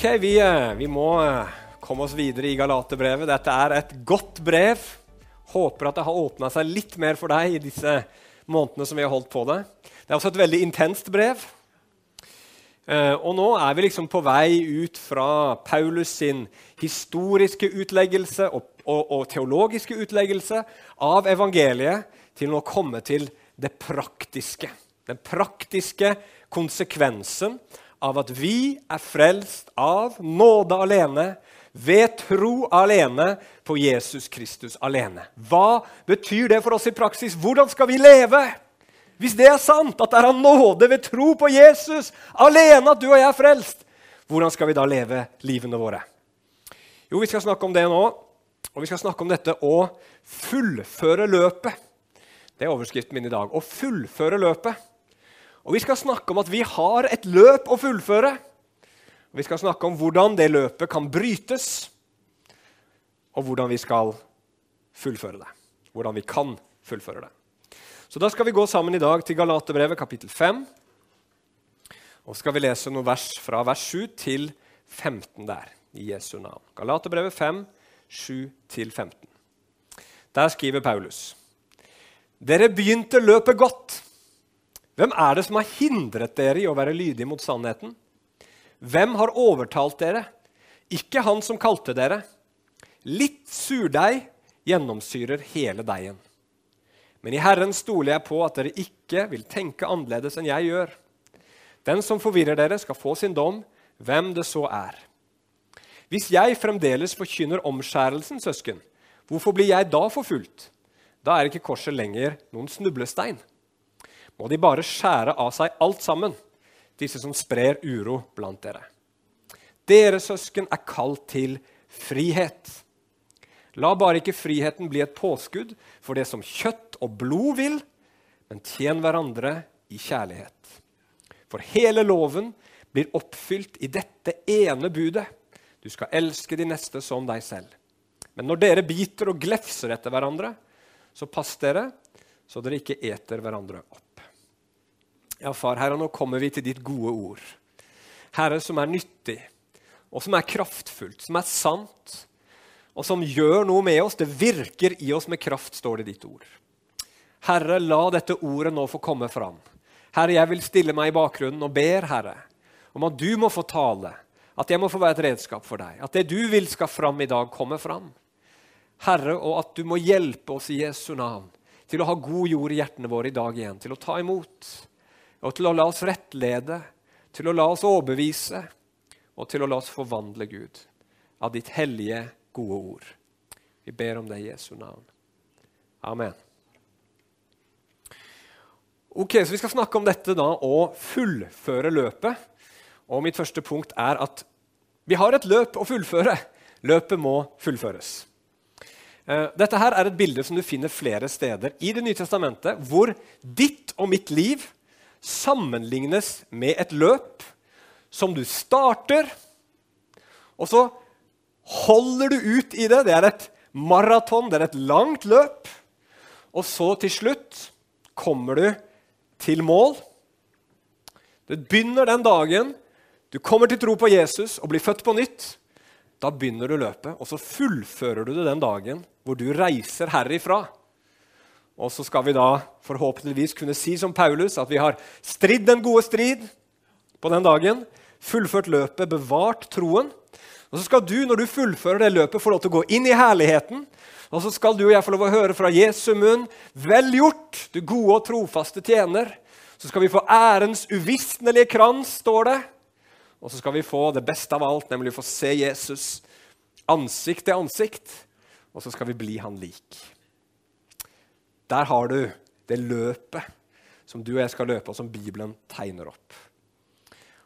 Ok, vi, eh, vi må eh, komme oss videre i Galaterbrevet. Dette er et godt brev. Håper at det har åpna seg litt mer for deg i disse månedene som vi har holdt på det. Det er også et veldig intenst brev. Eh, og nå er vi liksom på vei ut fra Paulus sin historiske utleggelse og, og, og teologiske utleggelse av evangeliet til å komme til det praktiske. Den praktiske konsekvensen av at vi er frelst av nåde alene, ved tro alene, på Jesus Kristus alene. Hva betyr det for oss i praksis? Hvordan skal vi leve? Hvis det er sant, at det er av nåde ved tro på Jesus alene at du og jeg er frelst, hvordan skal vi da leve livene våre? Jo, vi skal snakke om det nå. Og vi skal snakke om dette å fullføre løpet. Det er overskriften min i dag. Å fullføre løpet. Og Vi skal snakke om at vi har et løp å fullføre. Og Vi skal snakke om hvordan det løpet kan brytes, og hvordan vi skal fullføre det. Hvordan vi kan fullføre det. Så Da skal vi gå sammen i dag til Galaterbrevet kapittel 5. Og skal vi lese noen vers fra vers 7 til 15 der, i Jesu navn. Galaterbrevet 5, 7-15. Der skriver Paulus.: Dere begynte løpet godt. Hvem er det som har hindret dere i å være lydige mot sannheten? Hvem har overtalt dere? Ikke han som kalte dere. Litt surdeig gjennomsyrer hele deigen. Men i Herren stoler jeg på at dere ikke vil tenke annerledes enn jeg gjør. Den som forvirrer dere, skal få sin dom, hvem det så er. Hvis jeg fremdeles forkynner omskjærelsen, søsken, hvorfor blir jeg da forfulgt? Da er ikke korset lenger noen snublestein må de bare skjære av seg alt sammen, disse som sprer uro blant dere. Dere søsken er kalt til frihet. La bare ikke friheten bli et påskudd for det som kjøtt og blod vil, men tjen hverandre i kjærlighet. For hele loven blir oppfylt i dette ene budet. Du skal elske de neste som deg selv. Men når dere biter og glefser etter hverandre, så pass dere så dere ikke eter hverandre opp. Ja, far, Herre, nå kommer vi til ditt gode ord. Herre, som er nyttig, og som er kraftfullt, som er sant, og som gjør noe med oss. Det virker i oss med kraft, står det i ditt ord. Herre, la dette ordet nå få komme fram. Herre, jeg vil stille meg i bakgrunnen og ber, Herre, om at du må få tale, at jeg må få være et redskap for deg, at det du vil skal fram i dag, kommer fram. Herre, og at du må hjelpe oss i Jesu navn til å ha god jord i hjertene våre i dag igjen, til å ta imot og til å la oss rettlede, til å la oss overbevise og til å la oss forvandle Gud av ditt hellige, gode ord. Vi ber om det i Jesu navn. Amen. Ok, så Vi skal snakke om dette da, å fullføre løpet. Og Mitt første punkt er at vi har et løp å fullføre. Løpet må fullføres. Eh, dette her er et bilde som du finner flere steder i Det nye testamentet, hvor ditt og mitt liv sammenlignes med et løp som du starter, og så holder du ut i det. Det er et maraton, det er et langt løp. Og så til slutt kommer du til mål. Det begynner den dagen du kommer til tro på Jesus og blir født på nytt. Da begynner du løpet, og så fullfører du det den dagen hvor du reiser herifra. Og så skal vi da forhåpentligvis kunne si som Paulus at vi har stridd den gode strid på den dagen, fullført løpet, bevart troen. Og så skal du, når du fullfører det løpet, få lov til å gå inn i herligheten. Og så skal du og jeg få lov å høre fra Jesu munn, 'Vel gjort, du gode og trofaste tjener'. Så skal vi få ærens uvisnelige krans, står det. Og så skal vi få det beste av alt, nemlig få se Jesus ansikt til ansikt. Og så skal vi bli han lik. Der har du det løpet som du og jeg skal løpe, og som Bibelen tegner opp.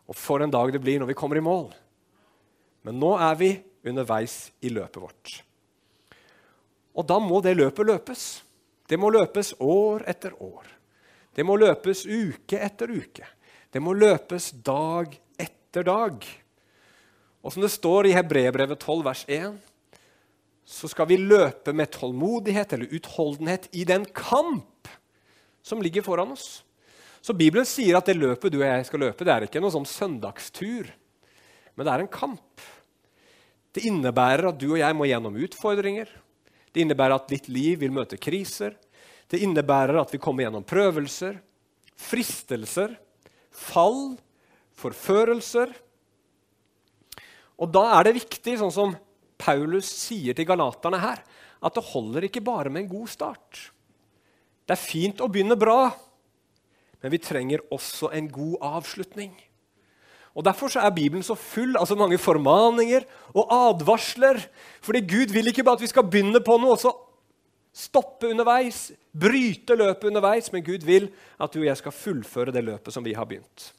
Og for en dag det blir når vi kommer i mål. Men nå er vi underveis i løpet vårt. Og da må det løpet løpes. Det må løpes år etter år. Det må løpes uke etter uke. Det må løpes dag etter dag. Og som det står i Hebrebrevet 12, vers 1 så skal vi løpe med tålmodighet eller utholdenhet i den kamp som ligger foran oss. Så Bibelen sier at det løpet du og jeg skal løpe, det er ikke noe sånn søndagstur. men det er en kamp. Det innebærer at du og jeg må gjennom utfordringer. Det innebærer at ditt liv vil møte kriser. Det innebærer at vi kommer gjennom prøvelser, fristelser, fall, forførelser. Og da er det viktig, sånn som Paulus sier til galaterne her, at det holder ikke bare med en god start. Det er fint å begynne bra, men vi trenger også en god avslutning. Og Derfor er Bibelen så full av så mange formaninger og advarsler. Fordi Gud vil ikke bare at vi skal begynne på noe og så stoppe underveis, bryte løpet underveis, men Gud vil at du og jeg skal fullføre det løpet som vi har begynt.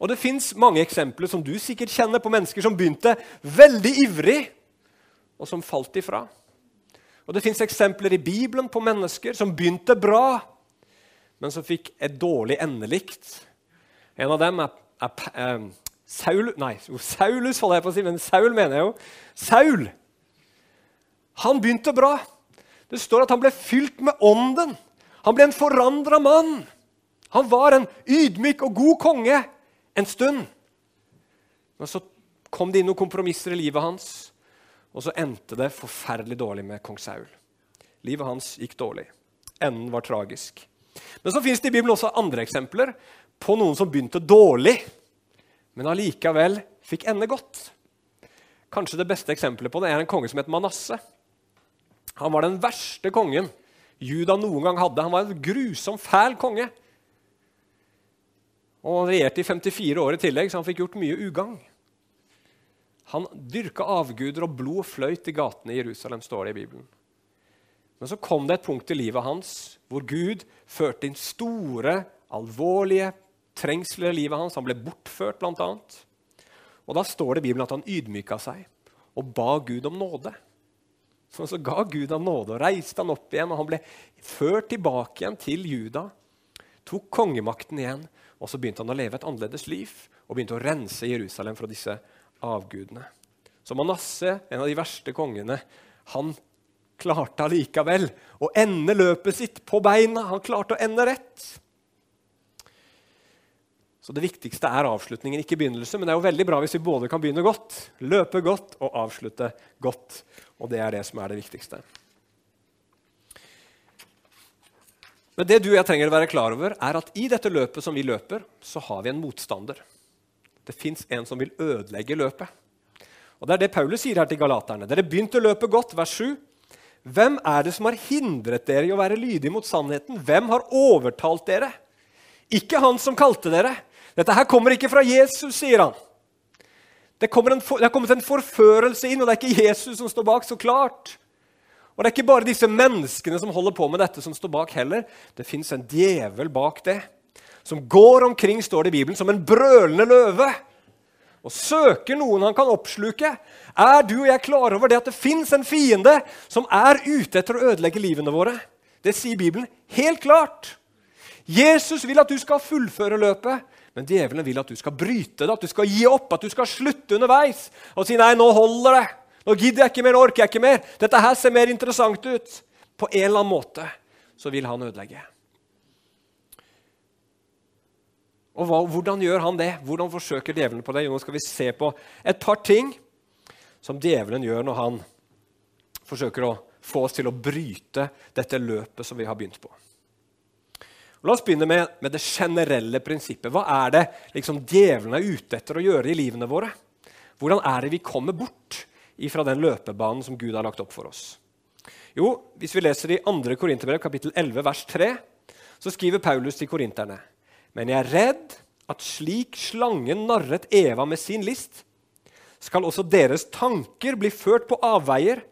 Og Det fins mange eksempler som du sikkert kjenner på mennesker som begynte veldig ivrig, og som falt ifra. Og Det fins eksempler i Bibelen på mennesker som begynte bra, men som fikk et dårlig endelikt. En av dem er, er, er Saul, nei, Saulus, holder jeg på å si, men Saul mener jeg jo. Saul! Han begynte bra. Det står at han ble fylt med ånden. Han ble en forandra mann. Han var en ydmyk og god konge en stund. Men så kom det inn noen kompromisser i livet hans, og så endte det forferdelig dårlig med kong Saul. Livet hans gikk dårlig. Enden var tragisk. Men så fins det i Bibelen også andre eksempler på noen som begynte dårlig, men allikevel fikk ende godt. Kanskje det beste eksempelet på det er en konge som het Manasseh. Han var den verste kongen Juda noen gang hadde. Han var en grusom, fæl konge. Og Han regjerte i 54 år i tillegg, så han fikk gjort mye ugagn. Han dyrka avguder, og blod fløyt i gatene i Jerusalem, står det i Bibelen. Men så kom det et punkt i livet hans hvor Gud førte inn store, alvorlige trengsler i livet hans. Han ble bortført, bl.a. Og da står det i Bibelen at han ydmyka seg og ba Gud om nåde. Så, så ga Gud ham nåde og reiste han opp igjen. og Han ble ført tilbake igjen til Juda, tok kongemakten igjen. Og så begynte han å leve et annerledes liv og begynte å rense Jerusalem fra disse avgudene. Så Manasseh, en av de verste kongene, han klarte allikevel å ende løpet sitt på beina. Han klarte å ende rett. Så det viktigste er avslutningen, ikke begynnelse. Men det er jo veldig bra hvis vi både kan begynne godt, løpe godt og avslutte godt. Og det er det som er det viktigste. Men det du og jeg trenger å være klar over, er at i dette løpet som vi løper, så har vi en motstander. Det fins en som vil ødelegge løpet. Og Det er det Paulus sier her til galaterne. Dere begynte løpet godt, vers 7. Hvem er det som har hindret dere i å være lydige mot sannheten? Hvem har overtalt dere? Ikke han som kalte dere, dette her kommer ikke fra Jesus, sier han. Det, en, det er kommet en forførelse inn, og det er ikke Jesus som står bak. så klart. Og Det er ikke bare disse menneskene som holder på med dette, som står bak heller. Det fins en djevel bak det, som går omkring, står det i Bibelen, som en brølende løve og søker noen han kan oppsluke. Er du og jeg klar over det at det fins en fiende som er ute etter å ødelegge livene våre? Det sier Bibelen helt klart. Jesus vil at du skal fullføre løpet, men djevelen vil at du skal bryte det, at du skal gi opp, at du skal slutte underveis og si 'nei, nå holder det'. Nå gidder jeg ikke mer, nå orker jeg ikke mer. Dette her ser mer interessant ut. På en eller annen måte så vil han ødelegge. Og hva, Hvordan gjør han det? Hvordan forsøker djevelen på det? Jo, nå skal vi se på et par ting som djevelen gjør når han forsøker å få oss til å bryte dette løpet som vi har begynt på. La oss begynne med, med, det generelle prinsippet. Hva er det liksom, djevelen er ute etter å gjøre i livene våre? Hvordan er det vi kommer bort fra den løpebanen som Gud har lagt opp for oss? Jo, Hvis vi leser i 2. Korinterbrev kapittel 11, vers 3, så skriver Paulus til korinterne.: Men jeg er redd at slik slangen narret Eva med sin list, skal også deres tanker bli ført på avveier,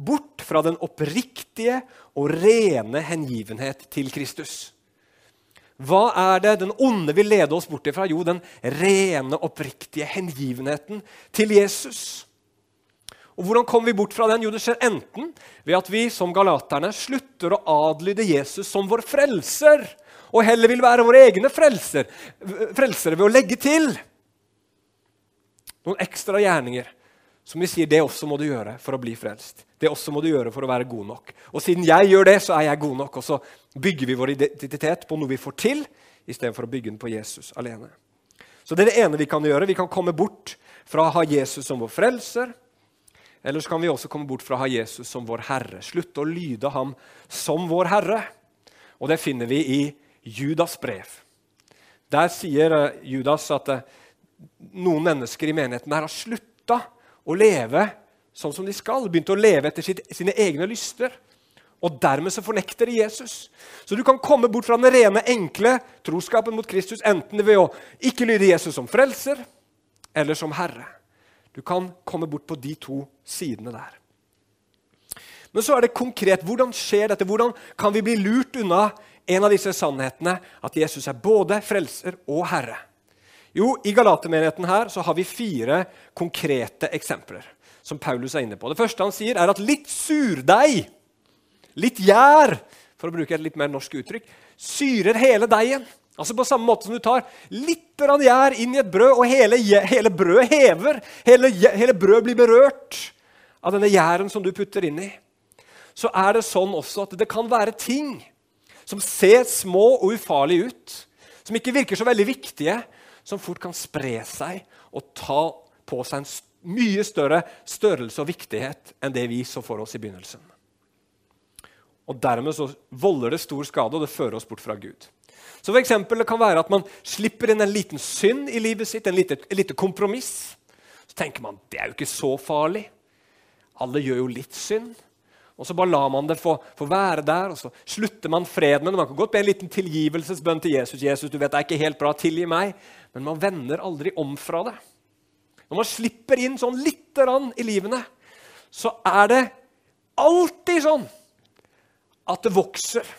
bort fra den oppriktige og rene hengivenhet til Kristus. Hva er det den onde vil lede oss bort ifra? Jo, den rene, oppriktige hengivenheten til Jesus. Og Hvordan kommer vi bort fra den? Jo, Det skjer enten ved at vi som galaterne slutter å adlyde Jesus som vår frelser, og heller vil være våre egne frelser, frelsere ved å legge til noen ekstra gjerninger som vi sier det også må du gjøre for å bli frelst. Det også må du gjøre for å være god nok. Og siden jeg gjør det, så er jeg god nok. Og så bygger vi vår identitet på noe vi får til, istedenfor å bygge den på Jesus alene. Så det er det ene vi kan gjøre. Vi kan komme bort fra å ha Jesus som vår frelser, eller så kan vi også komme bort fra å ha Jesus som vår Herre. Slutte å lyde ham som vår Herre. Og det finner vi i Judas brev. Der sier eh, Judas at eh, noen mennesker i menigheten her har slutta å leve sånn som de skal. Begynt å leve etter sitt, sine egne lyster. Og dermed så fornekter de Jesus. Så du kan komme bort fra den rene, enkle troskapen mot Kristus enten ved å ikke lyde Jesus som frelser eller som herre. Du kan komme bort på de to sidene der. Men så er det konkret. Hvordan skjer dette? Hvordan kan vi bli lurt unna en av disse sannhetene, at Jesus er både frelser og herre? Jo, I Galatermenigheten her så har vi fire konkrete eksempler som Paulus er inne på. Det første han sier, er at litt surdeig, litt gjær, for å bruke et litt mer norsk uttrykk, syrer hele deigen. Altså På samme måte som du tar litt gjær inn i et brød, og hele, hele brødet hever. Hele, hele brødet blir berørt av denne gjæren som du putter inn i. Så er det sånn også at det kan være ting som ser små og ufarlige ut, som ikke virker så veldig viktige, som fort kan spre seg og ta på seg en mye større størrelse og viktighet enn det vi så for oss i begynnelsen. Og Dermed så volder det stor skade, og det fører oss bort fra Gud. Så for eksempel, Det kan være at man slipper inn en liten synd i livet sitt, en lite, et lite kompromiss. Så tenker man det er jo ikke så farlig. Alle gjør jo litt synd. Og så bare lar man det få, få, være der, og så slutter man fred med det. Man kan godt be en liten tilgivelsesbønn til Jesus. Jesus, du vet, det er ikke helt bra, tilgi meg. Men man vender aldri om fra det. Når man slipper inn sånn lite grann i livene, så er det alltid sånn at det vokser.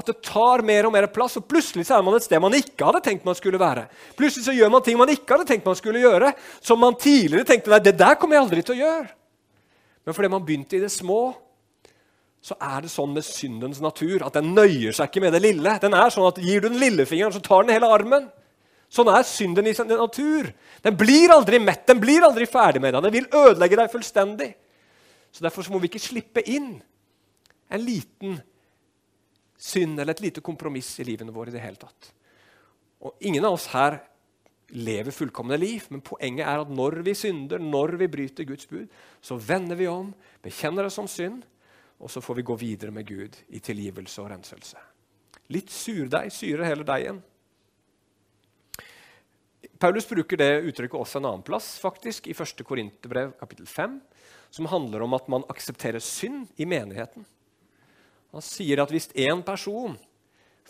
At det tar mer og mer plass, og plutselig så er man et sted man ikke hadde tenkt man skulle være. Plutselig så gjør man ting man ikke hadde tenkt man skulle gjøre, som man tidligere tenkte nei, det der kommer jeg aldri til å gjøre. Men fordi man begynte i det små, så er det sånn med syndens natur at den nøyer seg ikke med det lille. Den er sånn at Gir du den lillefingeren, så tar den hele armen. Sånn er synden i sin natur. Den blir aldri mett, den blir aldri ferdig med deg. Den vil ødelegge deg fullstendig. Så Derfor så må vi ikke slippe inn en liten synd eller et lite kompromiss i livene våre i det hele tatt. Og Ingen av oss her lever fullkomne liv, men poenget er at når vi synder, når vi bryter Guds bud, så vender vi om, bekjenner det som synd, og så får vi gå videre med Gud i tilgivelse og renselse. Litt surdeig syrer hele deigen. Paulus bruker det uttrykket også en annen plass, faktisk, i 1. Korinterbrev kapittel 5, som handler om at man aksepterer synd i menigheten. Han sier at hvis én person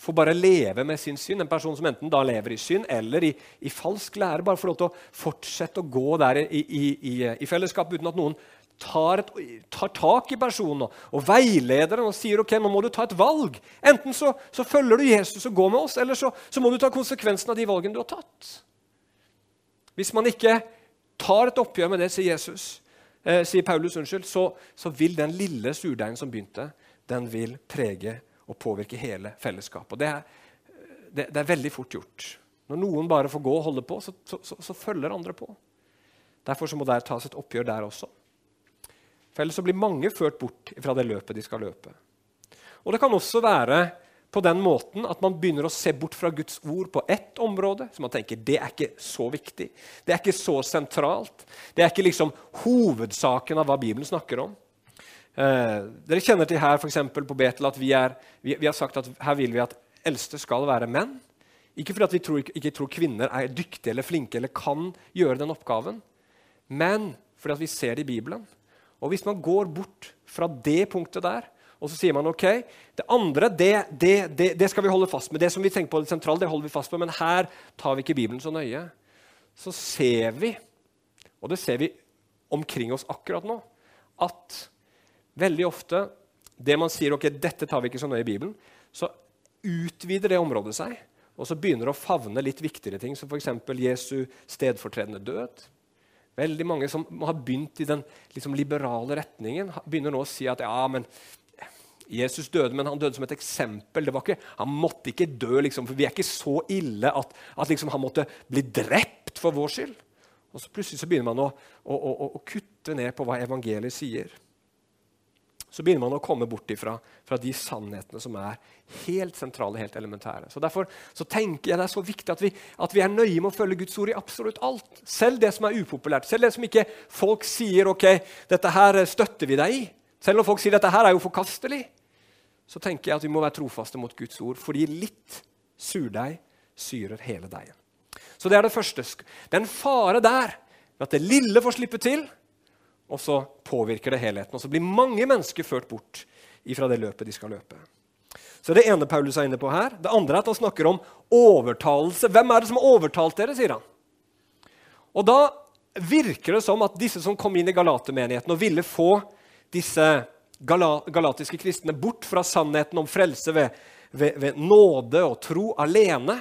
får bare leve med sin synd, en person som enten da lever i synd eller i, i falsk lære, bare får lov til å fortsette å gå der i, i, i fellesskap uten at noen tar, et, tar, tak i personen og, veileder den og sier ok, nå må du ta et valg. Enten så, så følger du Jesus og går med oss, eller så, så, må du ta konsekvensen av de valgene du har tatt. Hvis man ikke tar et oppgjør med det, sier Jesus, eh, sier Paulus, unnskyld, så, så vil den lille surdeigen som begynte, den vil prege og påvirke hele fellesskapet. Og det er, det, det er veldig fort gjort. Når noen bare får gå og holde på, så, så, så følger andre på. Derfor må det tas et oppgjør der også. For ellers blir mange ført bort fra det løpet de skal løpe. Og Det kan også være på den måten at man begynner å se bort fra Guds ord på ett område. Så man tenker det er ikke så viktig, det er ikke så sentralt. Det er ikke liksom hovedsaken av hva Bibelen snakker om. Eh, dere kjenner til her for på Betel at vi, er, vi, vi, har sagt at her vil vi at eldste skal være menn. Ikke fordi vi tror, ikke tror kvinner er dyktige eller flinke eller kan gjøre den oppgaven, men fordi vi ser det i Bibelen. Og Hvis man går bort fra det punktet der, og så sier man ok, det andre det, det, det, det skal vi holde fast med. Det som vi tenker på det sentrale, det holder vi fast på, men her tar vi ikke Bibelen så nøye. Så ser vi, og det ser vi omkring oss akkurat nå, at Veldig ofte det man sier ok, dette tar vi ikke så nøye i Bibelen, så utvider det området seg. Og så begynner det å favne litt viktigere ting, som f.eks. Jesu stedfortredende død. Veldig mange som har begynt i den liksom, liberale retningen, begynner nå å si at ja, men Jesus døde, men han døde som et eksempel. Ikke, han måtte ikke dø, liksom, for vi er ikke så ille at, at liksom, han måtte bli drept for vår skyld. Og så Plutselig så begynner man å, å, å, å kutte ned på hva evangeliet sier. Så begynner man å komme bort ifra fra de sannhetene som er helt sentrale, helt elementære. Så Derfor så tenker jeg det er så viktig at vi, at vi er nøye med å følge Guds ord i absolutt alt. Selv det som er upopulært. Selv det som ikke folk sier ok, dette her støtter vi deg i. Selv når folk sier dette her er jo forkastelig, så tenker jeg at vi må være trofaste mot Guds ord. Fordi litt surdeig syrer hele deigen. Så det er det første. Det er en fare der med at det lille får slippe til og så påvirker det helheten. Og så blir mange mennesker ført bort fra det løpet de skal løpe. Så Det ene Paulus er inne på her. Det andre er at han snakker om overtalelse. Hvem er det som har overtalt dere, sier han. Og Da virker det som at disse som kom inn i Galatermenigheten og ville få disse galatiske kristne bort fra sannheten om frelse ved, ved, ved nåde og tro alene,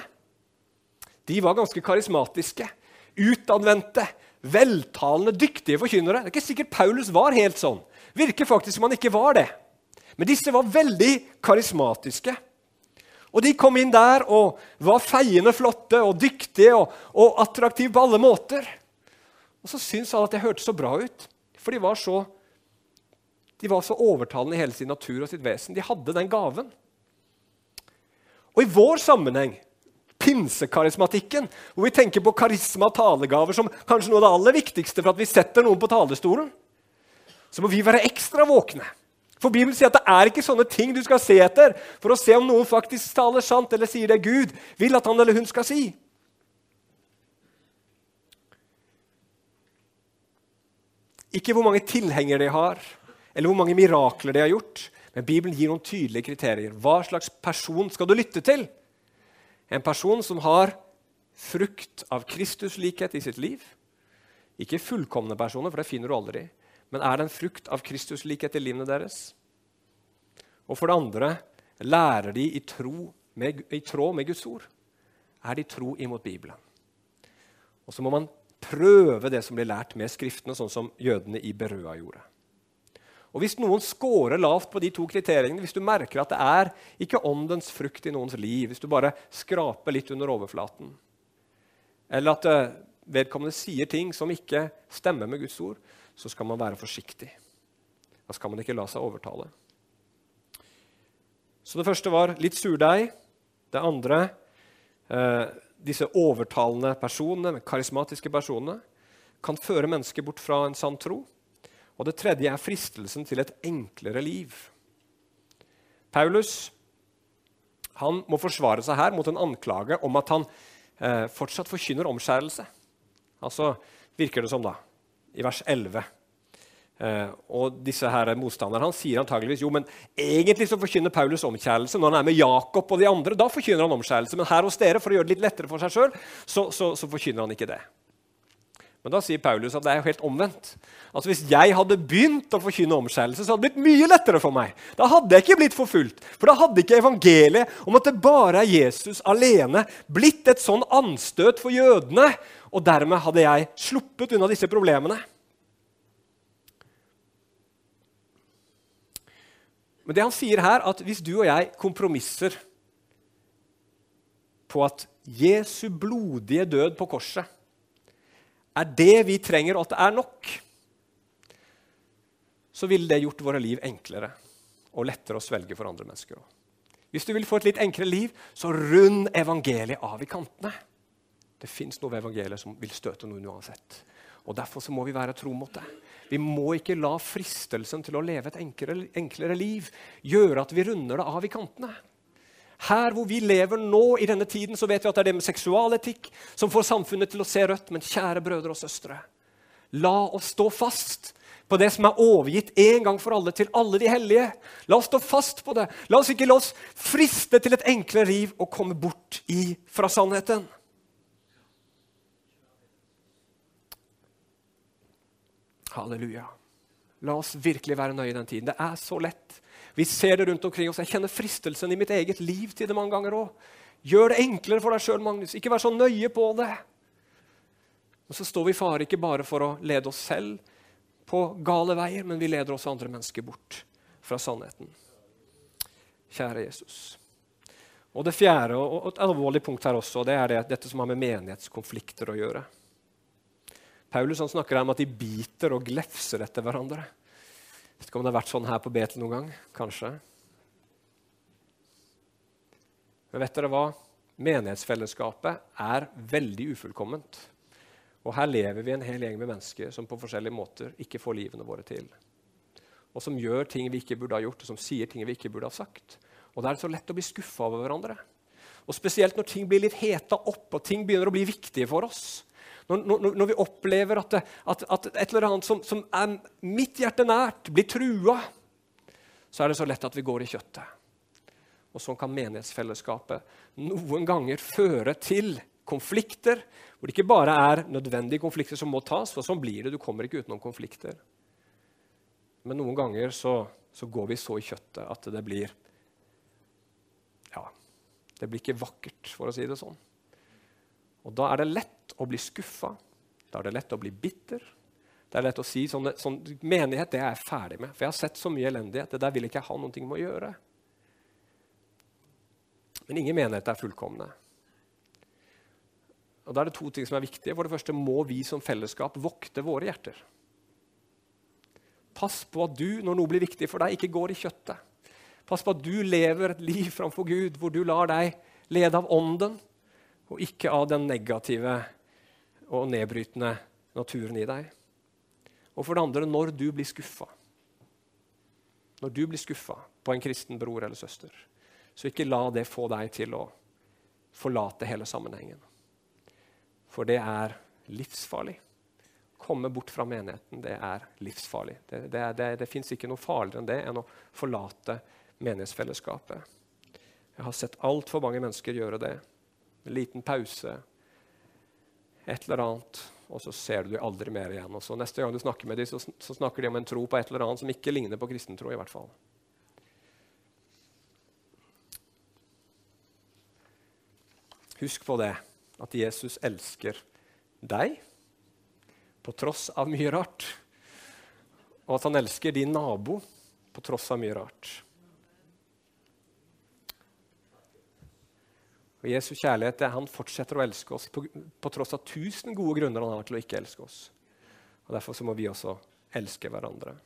de var ganske karismatiske, utadvendte, veltalende, dyktige forkynnere. Det er ikke sikkert Paulus var helt sånn. Virker faktisk som han ikke var det. Men disse var veldig karismatiske. Og De kom inn der og var feiende flotte og dyktige og, og attraktive på alle måter. Og så syntes han at det hørtes så bra ut, for de var så, de var så overtalende i hele sin natur og sitt vesen. De hadde den gaven. Og i vår sammenheng pinsekarismatikken, hvor vi tenker på karisma og talegaver som kanskje noe av det aller viktigste for at vi setter noen på talerstolen, så må vi være ekstra våkne. For Bibelen sier at det er ikke sånne ting du skal se etter for å se om noen faktisk taler sant eller sier det Gud vil at han eller hun skal si. Ikke hvor mange tilhengere de har, eller hvor mange mirakler de har gjort. Men Bibelen gir noen tydelige kriterier. Hva slags person skal du lytte til? En person som har frukt av Kristus likhet i sitt liv. Ikke fullkomne personer, for det finner du aldri. Men er det en frukt av Kristus likhet i livene deres? Og for det andre lærer de i, med, i tråd med Guds ord. Er de tro imot Bibelen? Og så må man prøve det som blir lært med Skriftene, sånn som jødene i Berøa gjorde. Og Hvis noen scorer lavt på de to kriteriene, hvis du merker at det er ikke åndens frukt i noens liv, hvis du bare skraper litt under overflaten, eller at eh, vedkommende sier ting som ikke stemmer med Guds ord, så skal man være forsiktig. Da skal man ikke la seg overtale. Så det første var litt surdeig. Det andre eh, disse overtalende personene, karismatiske personene, kan føre mennesker bort fra en sann tro. Og det tredje er fristelsen til et enklere liv. Paulus han må forsvare seg her mot en anklage om at han eh, fortsatt forkynner omskjærelse. Altså virker det som, da, i vers 11. Eh, og disse her motstanderne han sier antageligvis jo, men egentlig så forkynner Paulus omskjærelse når han er med Jakob og de andre. Da forkynner han omskjærelse, men her hos dere, for å gjøre det litt lettere for seg sjøl, så, så, så forkynner han ikke det. Men da sier Paulus at det er helt omvendt. Altså Hvis jeg hadde begynt å forkynne omskjærelse, så hadde det blitt mye lettere for meg. Da hadde jeg ikke blitt forfulgt. For da hadde ikke evangeliet om at det bare er Jesus alene, blitt et sånn anstøt for jødene. Og dermed hadde jeg sluppet unna disse problemene. Men det han sier her, at hvis du og jeg kompromisser på at Jesu blodige død på korset er det vi trenger, og at det er nok, så ville det gjort våre liv enklere og lettere å svelge for andre mennesker. Hvis du vil få et litt enklere liv, så rund evangeliet av i kantene. Det fins noe ved evangeliet som vil støte noen uansett. Og Derfor så må vi være tro mot det. Vi må ikke la fristelsen til å leve et enklere, enklere liv gjøre at vi runder det av i kantene. Her hvor vi lever nå, i denne tiden, så vet vi at det er det med seksualetikk som får samfunnet til å se rødt. Men kjære brødre og søstre, la oss stå fast på det som er overgitt en gang for alle til alle de hellige. La oss stå fast på det. La oss ikke la oss friste til et enklere liv og komme bort i fra sannheten. Halleluja. La oss virkelig være nøye i den tiden. Det er så lett vi ser det rundt omkring oss. Jeg kjenner fristelsen i mitt eget liv til det mange ganger òg. Gjør det enklere for deg sjøl, Magnus. Ikke vær så nøye på det. Og så står vi i fare ikke bare for å lede oss selv på gale veier, men vi leder også andre mennesker bort fra sannheten. Kjære Jesus. Og Det fjerde og et alvorlig punkt her også, det er det, dette som har med menighetskonflikter å gjøre. Paulus snakker om at de biter og glefser etter hverandre. Vet ikke om det har vært sånn her på Betel noen gang. Kanskje. Men vet dere hva? Menighetsfellesskapet er veldig ufullkomment. Og her lever vi en hel gjeng med mennesker som på forskjellige måter ikke får livene våre til. Og som gjør ting vi ikke burde ha gjort, og som sier ting vi ikke burde ha sagt. Og da er det så lett å bli skuffa over hverandre. Og Spesielt når ting blir litt heta opp og ting begynner å bli viktige for oss. Når, når, når vi opplever at, at, at, et eller annet som, som, er mitt hjerte nært, blir trua, så er det så lett at vi går i kjøttet. Og sånn kan menighetsfellesskapet noen ganger føre til konflikter, hvor det ikke bare er nødvendige konflikter som må tas, for sånn blir det. Du kommer ikke utenom konflikter. Men noen ganger så, så går vi så i kjøttet at det blir Ja, det blir ikke vakkert, for å si det sånn. Og da er det lett å bli skuffa. Da er det lett å bli bitter. Det er lett å si sånn, sånn Menighet det er jeg ferdig med. For jeg har sett så mye elendighet. Det der vil ikke jeg ha noe med å gjøre. Men ingen menighet er fullkomne. Og Da er det to ting som er viktige. For det første må vi som fellesskap vokte våre hjerter. Pass på at du, når noe blir viktig for deg, ikke går i kjøttet. Pass på at du lever et liv framfor Gud hvor du lar deg lede av Ånden, og ikke av den negative og nedbrytende naturen i deg. Og for det andre, når du blir skuffa. Når du blir skuffa på en kristen bror eller søster, så ikke la det få deg til å forlate hele sammenhengen. For det er livsfarlig. Komme bort fra menigheten, det er livsfarlig. Det, det, det, det fins ikke noe farligere enn det enn å forlate menighetsfellesskapet. Jeg har sett altfor mange mennesker gjøre det. En liten pause, et eller annet, og så ser du dem aldri mer igjen. Og så Neste gang du snakker med dem, så, så snakker de om en tro på et eller annet som ikke ligner på kristentro. i hvert fall. Husk på det, at Jesus elsker deg på tross av mye rart. Og at han elsker din nabo på tross av mye rart. Og Jesu kjærlighet han fortsetter å elske oss på, på, tross av tusen gode grunner han har til å ikke elske oss. Og Derfor så må vi også elske hverandre.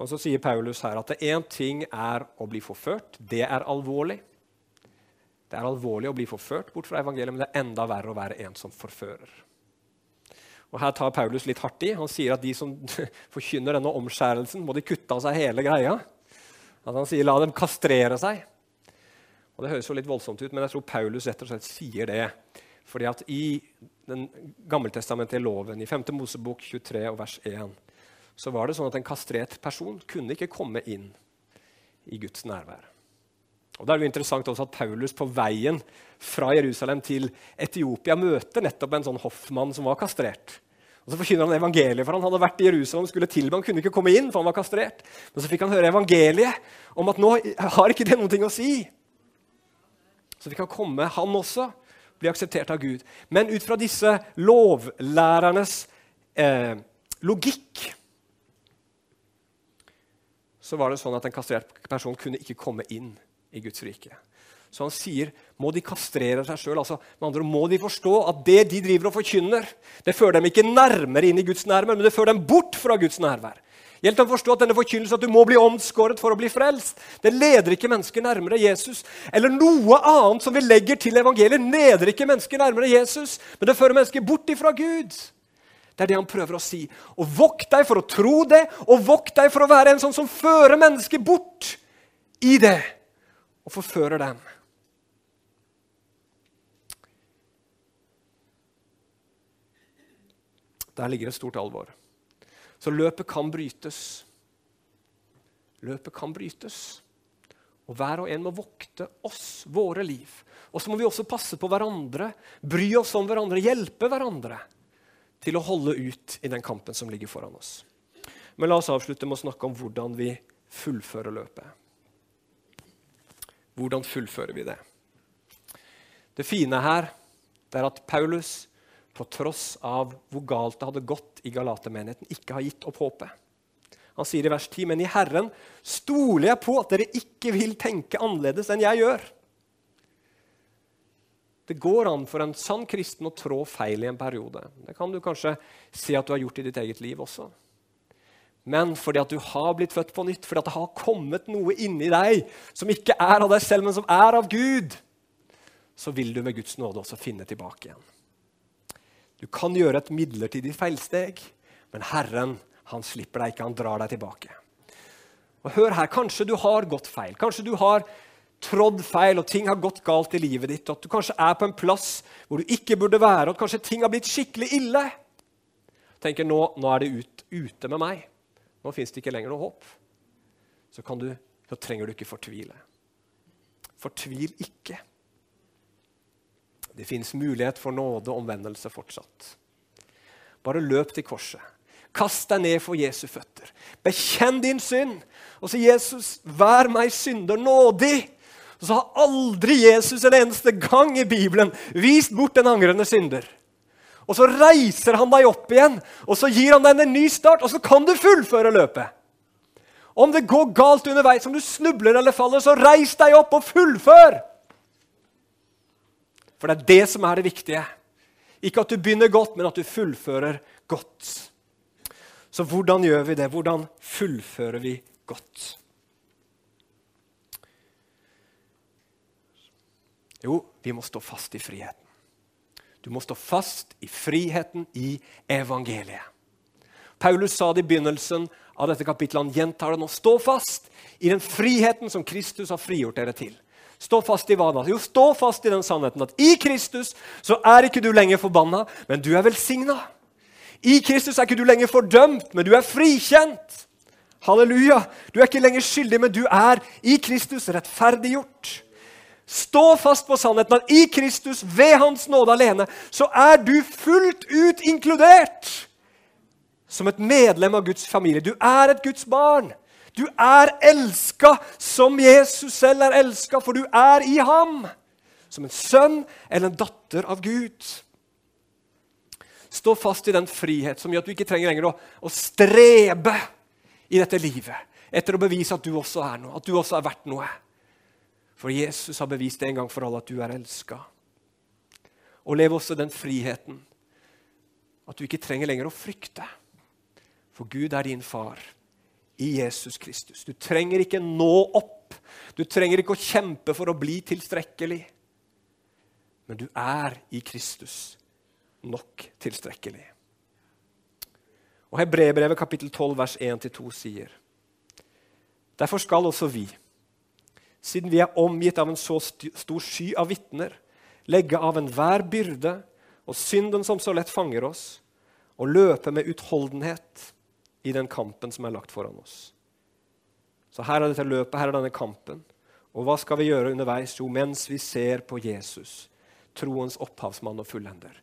Og Så sier Paulus her at én ting er å bli forført. Det er alvorlig. Det er alvorlig å bli forført bort fra evangeliet, men det er enda verre å være en som forfører. Og Her tar Paulus litt hardt i. Han sier at de som forkynner denne omskjærelsen, må de kutte av seg hele greia. At han sier 'la dem kastrere seg'. Og Det høres jo litt voldsomt ut, men jeg tror Paulus rett og slett sier det. Fordi at i den gammeltestamentlige loven, i 5. Mosebok 23 og vers 1, så var det sånn at en kastrert person kunne ikke komme inn i Guds nærvær. Og da er det jo interessant også at Paulus på veien fra Jerusalem til Etiopia møter nettopp en sånn hoffmann som var kastrert. Og Så forkynner han evangeliet, for han hadde vært i Jerusalem og skulle tilbe. Han kunne ikke komme inn, for han var kastrert. Men så fikk han høre evangeliet om at nå har ikke det noe å si. Så vi kan komme, han også, bli akseptert av Gud. Men ut fra disse lovlærernes eh, logikk så var det sånn at en kastrert person kunne ikke komme inn i Guds rike. Så han sier må de kastrere seg sjøl. Altså, må de forstå at det de driver og forkynner, det fører dem ikke nærmere inn i Guds nærvær, men det fører dem bort fra Guds nærvær. Hjelp dem å forstå at denne forkynnelsen at du må bli omskåret for å bli frelst, det leder ikke mennesker nærmere Jesus. Eller noe annet som vi legger til evangeliet, leder ikke mennesker nærmere Jesus, men det fører mennesker bort ifra Gud. Det er det han prøver å si. Og vokt deg for å tro det, og vokt deg for å være en sånn som fører mennesker bort i det, og forfører dem. Der ligger et stort alvor. Så løpet kan brytes. Løpet kan brytes. Og hver og en må vokte oss, våre liv. Og så må vi også passe på hverandre, bry oss om hverandre, hjelpe hverandre til å holde ut i den kampen som ligger foran oss. Men la oss avslutte med å snakke om hvordan vi fullfører løpet. Hvordan fullfører vi det? Det fine her det er at Paulus på tross av hvor galt det hadde gått i Galatermenigheten, ikke har gitt opp håpet. Han sier i vers 10.: Men i Herren stoler jeg på at dere ikke vil tenke annerledes enn jeg gjør. Det går an for en sann kristen å trå feil i en periode. Det kan du kanskje se at du har gjort i ditt eget liv også. men fordi at du har blitt født på nytt, fordi at det har kommet noe inni deg som ikke er av deg selv, men som er av Gud, så vil du med Guds nåde også finne tilbake igjen. Du kan gjøre et midlertidig feilsteg, men Herren han slipper deg ikke, han drar deg tilbake. Og hør her, Kanskje du har gått feil. Kanskje du har trådd feil, og ting har gått galt i livet ditt. At du kanskje er på en plass hvor du ikke burde være, og at kanskje ting har blitt skikkelig ille. tenker nå, nå er det ut, ute med meg. Nå fins det ikke lenger noe håp. Så, du, så trenger du ikke fortvile. Fortvil ikke. Det fins mulighet for nåde og omvendelse fortsatt. Bare løp til korset. Kast deg ned for Jesu føtter. Bekjenn din synd. Og si, 'Jesus, vær meg synder nådig.' Og så har aldri Jesus en eneste gang i Bibelen vist bort en angrende synder. Og så reiser han deg opp igjen, og så gir han deg en ny start, og så kan du fullføre løpet. Om det går galt underveis, om du snubler eller faller, så reis deg opp og fullfør! For det er det som er det viktige. Ikke at du begynner godt, men at du fullfører godt. Så hvordan gjør vi det? Hvordan fullfører vi godt? Jo, vi må stå fast i friheten. Du må stå fast i friheten i evangeliet. Paulus sa det i begynnelsen av dette kapittelet. Han gjentar det nå. Stå fast i den friheten som Kristus har frigjort dere til. Stå fast i hva da? Jo, stå fast i den sannheten at i Kristus så er ikke du lenger forbanna, men du er velsigna. I Kristus er ikke du lenger fordømt, men du er frikjent. Halleluja! Du er ikke lenger skyldig, men du er i Kristus rettferdiggjort. Stå fast på sannheten at i Kristus, ved Hans nåde alene, så er du fullt ut inkludert som et medlem av Guds familie. Du er et Guds barn. Du er elska som Jesus selv er elska, for du er i ham. Som en sønn eller en datter av Gud. Stå fast i den frihet som gjør at du ikke trenger lenger å, å strebe i dette livet etter å bevise at du også er noe, at du også er verdt noe. For Jesus har bevist en gang for alle at du er elska. Og lev også den friheten at du ikke trenger lenger å frykte. For Gud er din far i Jesus Kristus. Du trenger ikke nå opp. Du trenger ikke å kjempe for å bli tilstrekkelig. Men du er i Kristus nok tilstrekkelig. Og Hebrebrevet kapittel 12 vers 1-2 sier Derfor skal også vi, siden vi er omgitt av en så stor sky av vitner, legge av enhver byrde og synden som så lett fanger oss, og løpe med utholdenhet i den kampen som er lagt foran oss. Så her er dette løpet, her er denne kampen. Og hva skal vi gjøre underveis? Jo, mens vi ser på Jesus, troens opphavsmann og fullender.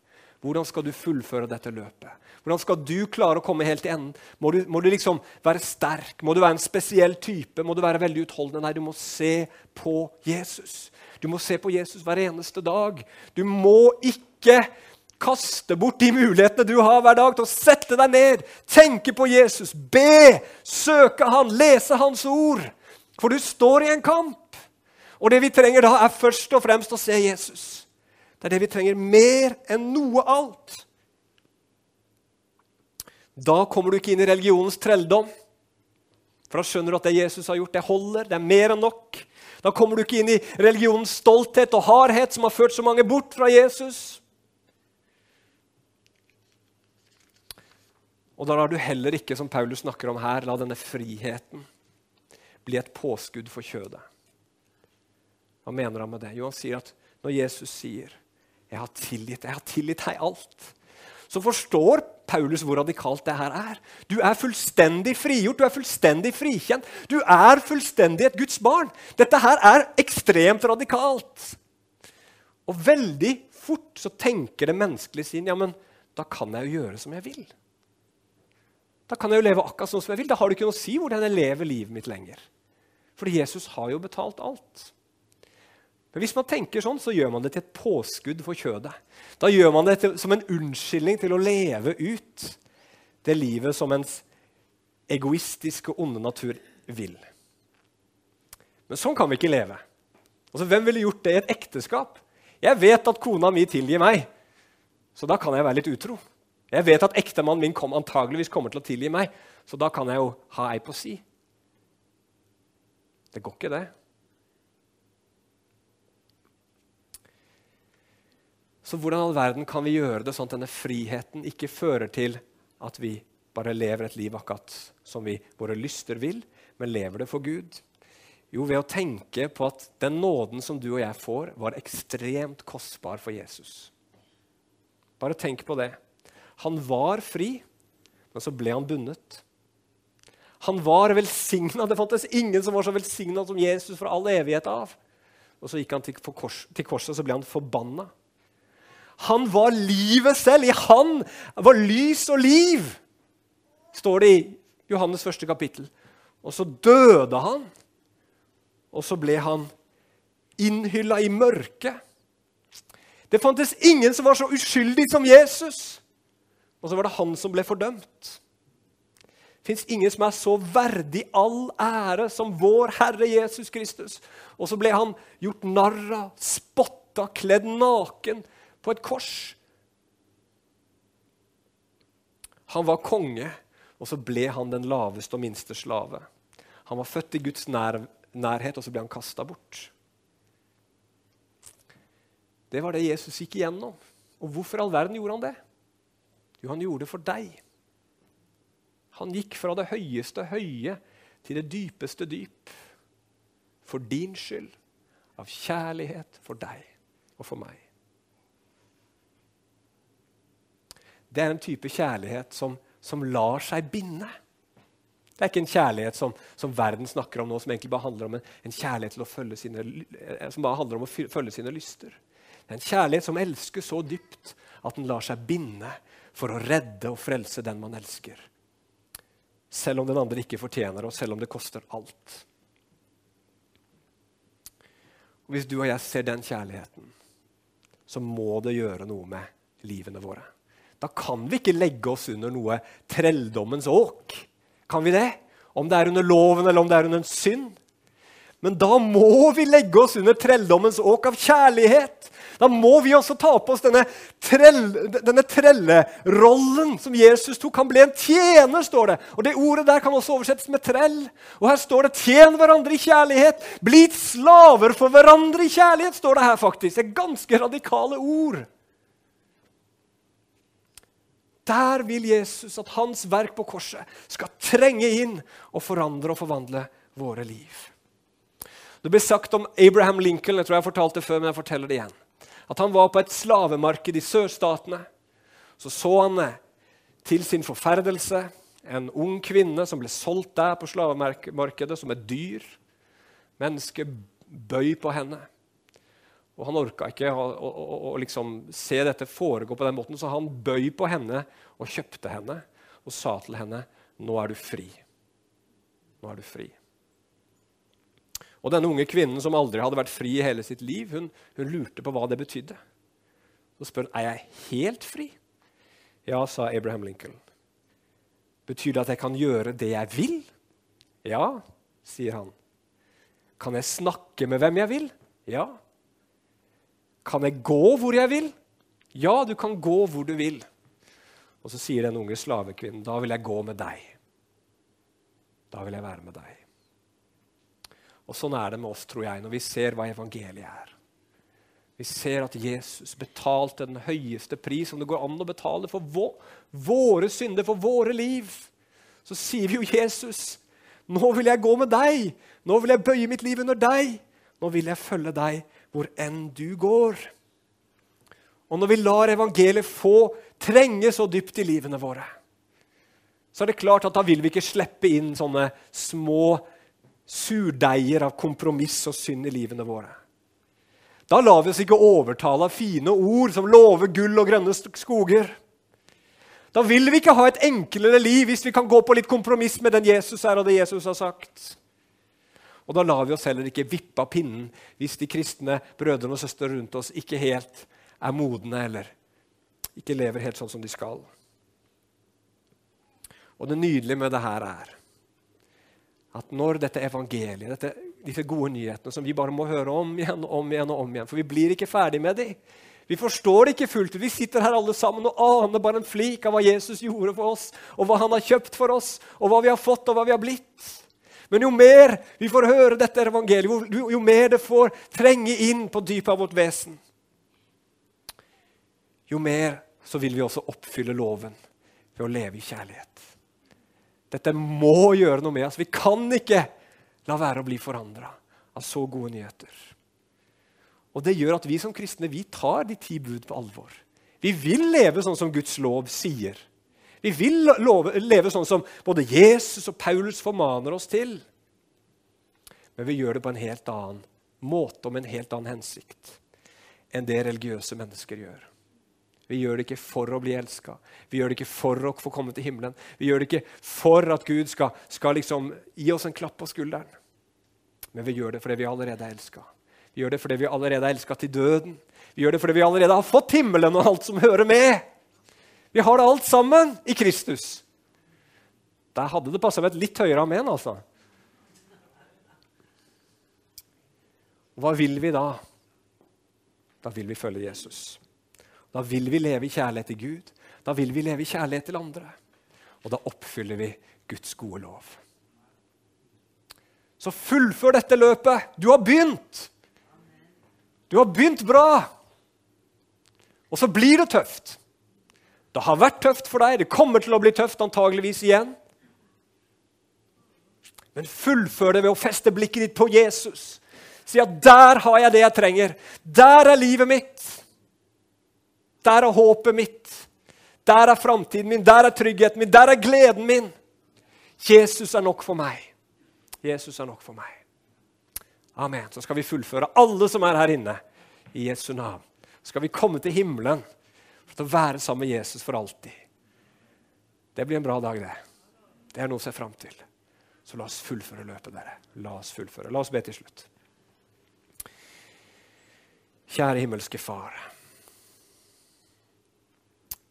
Hvordan skal du fullføre dette løpet? Hvordan skal du klare å komme helt til enden? Må du, må du, liksom være sterk? Må du være en spesiell type? Må du være veldig utholdende? Nei, du må se på Jesus. Du må se på Jesus hver eneste dag. Du må ikke kaste bort de mulighetene du har hver dag til å sette deg ned, tenke på Jesus, be, søke Han, lese Hans ord. For du står i en kamp. Og det vi trenger da, er først og fremst å se Jesus. Det er det vi trenger mer enn noe alt. Da kommer du ikke inn i religionens trelldom. For da skjønner du at det Jesus har gjort, det holder. Det er mer enn nok. Da kommer du ikke inn i religionens stolthet og hardhet som har ført så mange bort fra Jesus. Og da lar du heller ikke, som Paulus snakker om her, la denne friheten bli et påskudd for kjødet. Hva mener han med det? Jo, han sier at når Jesus sier jeg har tilgitt, jeg har tilgitt deg alt. Så forstår Paulus hvor radikalt det her er. Du er fullstendig frigjort, du er fullstendig frikjent. Du er fullstendig et Guds barn. Dette her er ekstremt radikalt. Og veldig fort så tenker det menneskelige sin ja, men da kan jeg jo gjøre som jeg vil. Da kan jeg jo leve akkurat sånn som jeg vil. Da har det ikke noe å si hvordan jeg lever livet mitt lenger. Fordi Jesus har jo betalt alt. Men hvis man tenker sånn, så gjør man det til et påskudd for kjødet. Da gjør man det til, som en unnskyldning til å leve ut det livet som ens egoistiske onde natur vil. Men sånn kan vi ikke leve. Altså, Hvem ville gjort det i et ekteskap? Jeg vet at kona mi tilgir meg, så da kan jeg være litt utro. Jeg vet at ektemannen min kom, antageligvis kommer til å tilgi meg, så da kan jeg jo ha ei på si. Det går ikke, det. Så hvordan all verden kan vi gjøre det sånn at denne friheten ikke fører til at vi bare lever et liv akkurat som vi, våre lyster vil, men lever det for Gud? Jo, ved å tenke på at den nåden som du og jeg får, var ekstremt kostbar for Jesus. Bare tenk på det. Han var fri, men så ble han bundet. Han var velsigna. Det fantes ingen som var så velsigna som Jesus fra all evighet av. Og så gikk han til, kors, til korset, og så ble han forbanna. Han var livet selv. I han var lys og liv, står det i Johannes første kapittel. Og så døde han, og så ble han innhylla i mørket. Det fantes ingen som var så uskyldig som Jesus. Og så var det han som ble fordømt. Fins ingen som er så verdig all ære som vår Herre Jesus Kristus. Og så ble han gjort narr av, spotta, kledd naken på et kors. Han var konge, og så ble han den laveste og minste slave. Han var født i Guds nær, nærhet, og så ble han kasta bort. Det var det Jesus gikk igjennom. Og hvorfor all verden gjorde han det? Jo, han gjorde det for deg. Han gikk fra det høyeste høye til det dypeste dyp. For din skyld. Av kjærlighet for deg og for meg. Det er en type kjærlighet som, som lar seg binde. Det er ikke en kjærlighet som, som, verden snakker om nå, som egentlig bare handler om en, en kjærlighet sine, eh, som bare handler om å følge sine lyster. Det er en kjærlighet som elsker så dypt at den lar seg binde for å redde og frelse den man elsker. Selv om den andre ikke fortjener det, og selv om det koster alt. Og Hvis du og jeg ser den kjærligheten, så må det gjøre noe med livene våre. Da kan vi ikke legge oss under noe trelldommens åk. Kan vi det? Om det er under loven eller om det er under en synd. Men da må vi legge oss under trelldommens åk av kjærlighet. Da må vi også ta på oss denne, trell, denne trellerollen som Jesus tok. Han ble en tjener, står det. Og Det ordet der kan også oversettes med trell. Og Her står det 'tjen hverandre i kjærlighet'. 'Bli slaver for hverandre i kjærlighet', står det her faktisk. Det er ganske radikale ord. Der vil Jesus at hans verk på korset skal trenge inn og forandre og forvandle våre liv. Det ble sagt om Abraham Lincoln jeg tror jeg har fortalt det før, men jeg forteller det igjen, at han var på et slavemarked i sørstatene. Så så han eh, til sin forferdelse en ung kvinne som ble solgt der på slavemarkedet som et dyr. Mennesket bøy på henne. Og Han orka ikke å, å, å, å liksom se dette foregå på den måten, så han bøy på henne og kjøpte henne og sa til henne, 'Nå er du fri.' Nå er du fri. Og denne unge kvinnen som aldri hadde vært fri i hele sitt liv, hun, hun lurte på hva det betydde. Så spør hun er jeg helt fri. Ja, sa Abraham Lincoln. Betyr det at jeg kan gjøre det jeg vil? Ja, sier han. Kan jeg snakke med hvem jeg vil? Ja. Kan jeg gå hvor jeg vil? Ja, du kan gå hvor du vil. Og så sier den unge slavekvinnen, da vil jeg gå med deg. Da vil jeg være med deg. Og Sånn er det med oss, tror jeg, når vi ser hva evangeliet er. Vi ser at Jesus betalte den høyeste pris som det går an å betale for vå våre synder, for våre liv. Så sier vi jo Jesus, nå vil jeg gå med deg. Nå vil jeg bøye mitt liv under deg. Nå vil jeg følge deg hvor enn du går. Og når vi lar evangeliet få trenge så dypt i livene våre, så er det klart at da vil vi ikke slippe inn sånne små surdeiger av kompromiss og synd i livene våre. Da lar vi oss ikke overtale av fine ord som lover gull og grønne skoger. Da vil vi ikke ha et enklere liv hvis vi kan gå på litt kompromiss med den Jesus er og det Jesus har sagt. Og da lar vi oss heller ikke vippe av pinnen hvis de kristne brødrene og søstrene rundt oss ikke helt er modne eller ikke lever helt sånn som de skal. Og det nydelige med det her er at når dette evangeliet, dette, disse gode nyhetene som vi bare må høre om igjen og om igjen, og om igjen, for vi blir ikke ferdig med dem Vi forstår det ikke fullt ut. Vi sitter her alle sammen og aner bare en flik av hva Jesus gjorde for oss, og hva han har kjøpt for oss, og hva vi har fått, og hva vi har blitt. Men jo mer vi får høre dette evangeliet, jo, jo mer det får trenge inn på dypet av vårt vesen, jo mer så vil vi også oppfylle loven ved å leve i kjærlighet. Dette må gjøre noe med oss. Vi kan ikke la være å bli forandra av så gode nyheter. Og Det gjør at vi som kristne vi tar de ti bud på alvor. Vi vil leve sånn som Guds lov sier. Vi vil love, leve sånn som både Jesus og Paulus formaner oss til. Men vi gjør det på en helt annen måte og med en helt annen hensikt enn det religiøse mennesker gjør. Vi gjør det ikke for å bli elska. Vi gjør det ikke for å få komme til himmelen. Vi gjør det ikke for at Gud skal, skal liksom gi oss en klapp på skulderen. Men vi gjør det fordi vi allerede er elska. Vi gjør det fordi vi allerede er elska til døden. Vi gjør det fordi vi allerede har fått himmelen og alt som hører med. Vi har det alt sammen i Kristus. Der hadde det passa med et litt høyere amen, altså. Hva vil vi da? Da vil vi følge Jesus. Da vil vi leve i kjærlighet til Gud. Da vil vi leve i kjærlighet til andre. Og da oppfyller vi Guds gode lov. Så fullfør dette løpet. Du har begynt! Du har begynt bra. Og så blir det tøft. Det har vært tøft for deg. Det kommer til å bli tøft antageligvis igjen. Men fullfør det ved å feste blikket ditt på Jesus. Si at 'der har jeg det jeg trenger'. Der er livet mitt. Der er håpet mitt. Der er framtiden min, der er tryggheten min, der er gleden min. Jesus er nok for meg. Jesus er nok for meg. Amen. Så skal vi fullføre, alle som er her inne, i Jesu navn. Så skal vi komme til himmelen for å være sammen med Jesus for alltid. Det blir en bra dag, det. Det er noe å se fram til. Så la oss fullføre løpet, dere. La oss fullføre. La oss be til slutt. Kjære himmelske Far.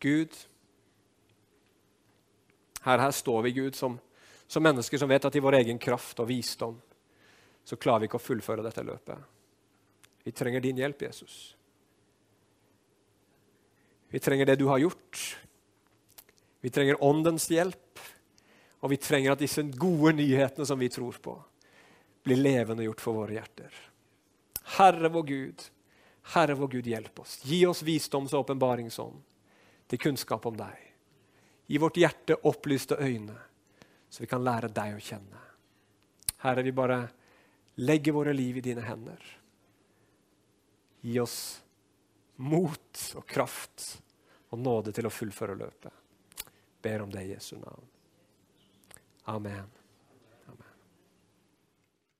Gud. Her, her står vi, Gud, som, som, mennesker som vet at i vår egen kraft og visdom så klarer vi ikke å fullføre dette løpet. Vi trenger din hjelp, Jesus. Vi trenger det du har gjort. Vi trenger Åndens hjelp. Og vi trenger at disse gode nyhetene som vi tror på, blir levende gjort for våre hjerter. Herre vår Gud, Herre vår Gud, hjelp oss. Gi oss visdoms- og åpenbaringsånd til kunnskap om deg. Gi vårt hjerte opplyste øyne, så vi kan lære deg å kjenne. Herre, vi bare legger våre liv i dine hender. Gi oss mot og kraft og nåde til å fullføre løpet. Ber om det i Jesu navn. Amen.